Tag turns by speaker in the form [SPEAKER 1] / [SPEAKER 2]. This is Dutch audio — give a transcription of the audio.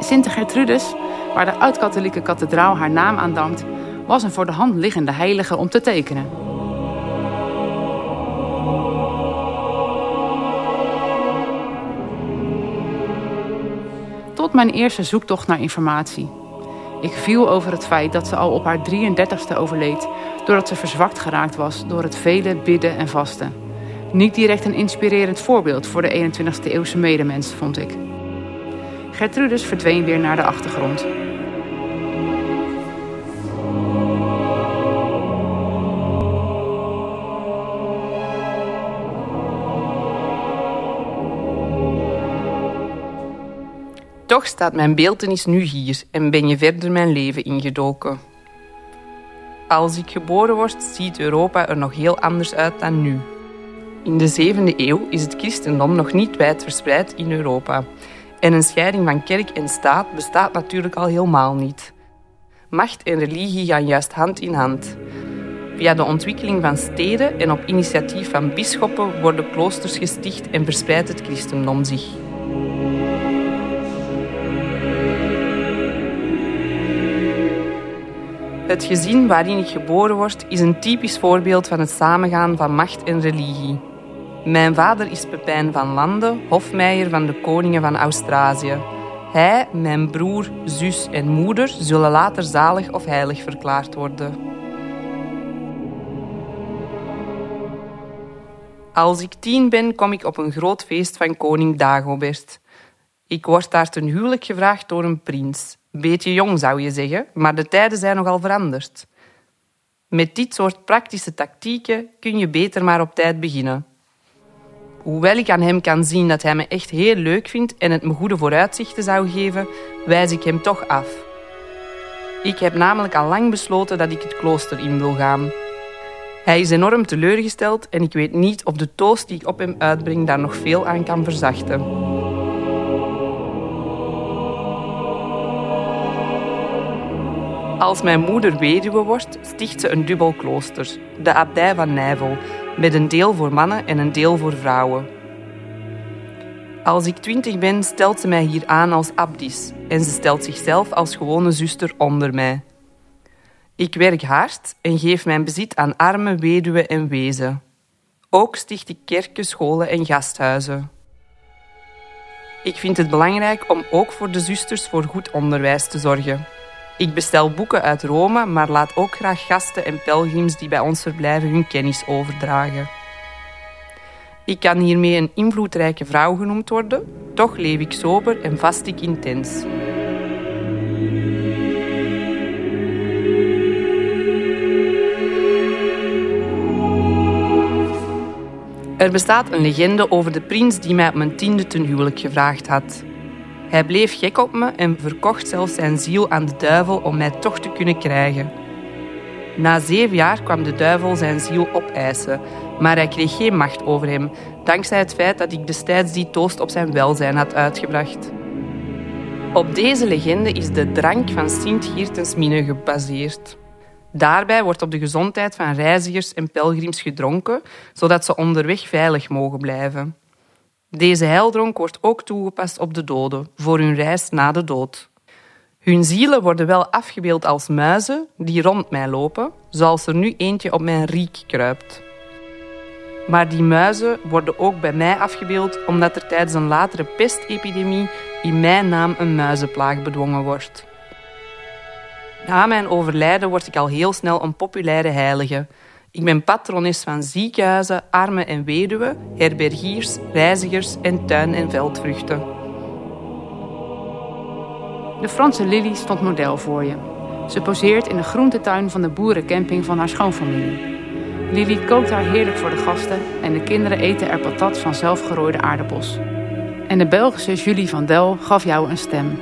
[SPEAKER 1] Sint Gertrudis, waar de oud-katholieke kathedraal haar naam aan dankt, was een voor de hand liggende heilige om te tekenen. Tot mijn eerste zoektocht naar informatie. Ik viel over het feit dat ze al op haar 33ste overleed... doordat ze verzwakt geraakt was door het vele bidden en vasten. Niet direct een inspirerend voorbeeld voor de 21ste eeuwse medemens, vond ik. Gertrudis verdween weer naar de achtergrond.
[SPEAKER 2] Toch staat mijn beeltenis nu hier en ben je verder mijn leven ingedoken. Als ik geboren word, ziet Europa er nog heel anders uit dan nu. In de 7e eeuw is het christendom nog niet wijd verspreid in Europa. En een scheiding van kerk en staat bestaat natuurlijk al helemaal niet. Macht en religie gaan juist hand in hand. Via de ontwikkeling van steden en op initiatief van bisschoppen worden kloosters gesticht en verspreidt het christendom zich. Het gezin waarin ik geboren word is een typisch voorbeeld van het samengaan van macht en religie. Mijn vader is Pepijn van Lande, hofmeijer van de koningen van Australië. Hij, mijn broer, zus en moeder zullen later zalig of heilig verklaard worden. Als ik tien ben, kom ik op een groot feest van koning Dagobert. Ik word daar ten huwelijk gevraagd door een prins. Beetje jong zou je zeggen, maar de tijden zijn nogal veranderd. Met dit soort praktische tactieken kun je beter maar op tijd beginnen. Hoewel ik aan hem kan zien dat hij me echt heel leuk vindt en het me goede vooruitzichten zou geven, wijs ik hem toch af. Ik heb namelijk al lang besloten dat ik het klooster in wil gaan. Hij is enorm teleurgesteld en ik weet niet of de toast die ik op hem uitbreng daar nog veel aan kan verzachten. Als mijn moeder weduwe wordt, sticht ze een dubbel klooster, de abdij van Nijvel, met een deel voor mannen en een deel voor vrouwen. Als ik twintig ben, stelt ze mij hier aan als abdis en ze stelt zichzelf als gewone zuster onder mij. Ik werk hard en geef mijn bezit aan armen, weduwen en wezen. Ook sticht ik kerken, scholen en gasthuizen. Ik vind het belangrijk om ook voor de zusters voor goed onderwijs te zorgen. Ik bestel boeken uit Rome, maar laat ook graag gasten en pelgrims die bij ons verblijven hun kennis overdragen. Ik kan hiermee een invloedrijke vrouw genoemd worden, toch leef ik sober en vast ik intens. Er bestaat een legende over de prins die mij op mijn tiende ten huwelijk gevraagd had. Hij bleef gek op me en verkocht zelfs zijn ziel aan de duivel om mij toch te kunnen krijgen. Na zeven jaar kwam de duivel zijn ziel opeisen, maar hij kreeg geen macht over hem, dankzij het feit dat ik destijds die toost op zijn welzijn had uitgebracht. Op deze legende is de drank van Sint-Geertensmine gebaseerd. Daarbij wordt op de gezondheid van reizigers en pelgrims gedronken, zodat ze onderweg veilig mogen blijven. Deze heildronk wordt ook toegepast op de doden voor hun reis na de dood. Hun zielen worden wel afgebeeld als muizen die rond mij lopen, zoals er nu eentje op mijn riek kruipt. Maar die muizen worden ook bij mij afgebeeld omdat er tijdens een latere pestepidemie in mijn naam een muizenplaag bedwongen wordt. Na mijn overlijden word ik al heel snel een populaire heilige, ik ben patrones van ziekenhuizen, armen en weduwen, herbergiers, reizigers en tuin- en veldvruchten.
[SPEAKER 1] De Franse Lily stond model voor je. Ze poseert in de groentetuin van de boerencamping van haar schoonfamilie. Lily kookt haar heerlijk voor de gasten en de kinderen eten er patat van zelfgerooide aardappels. En de Belgische Julie van Del gaf jou een stem.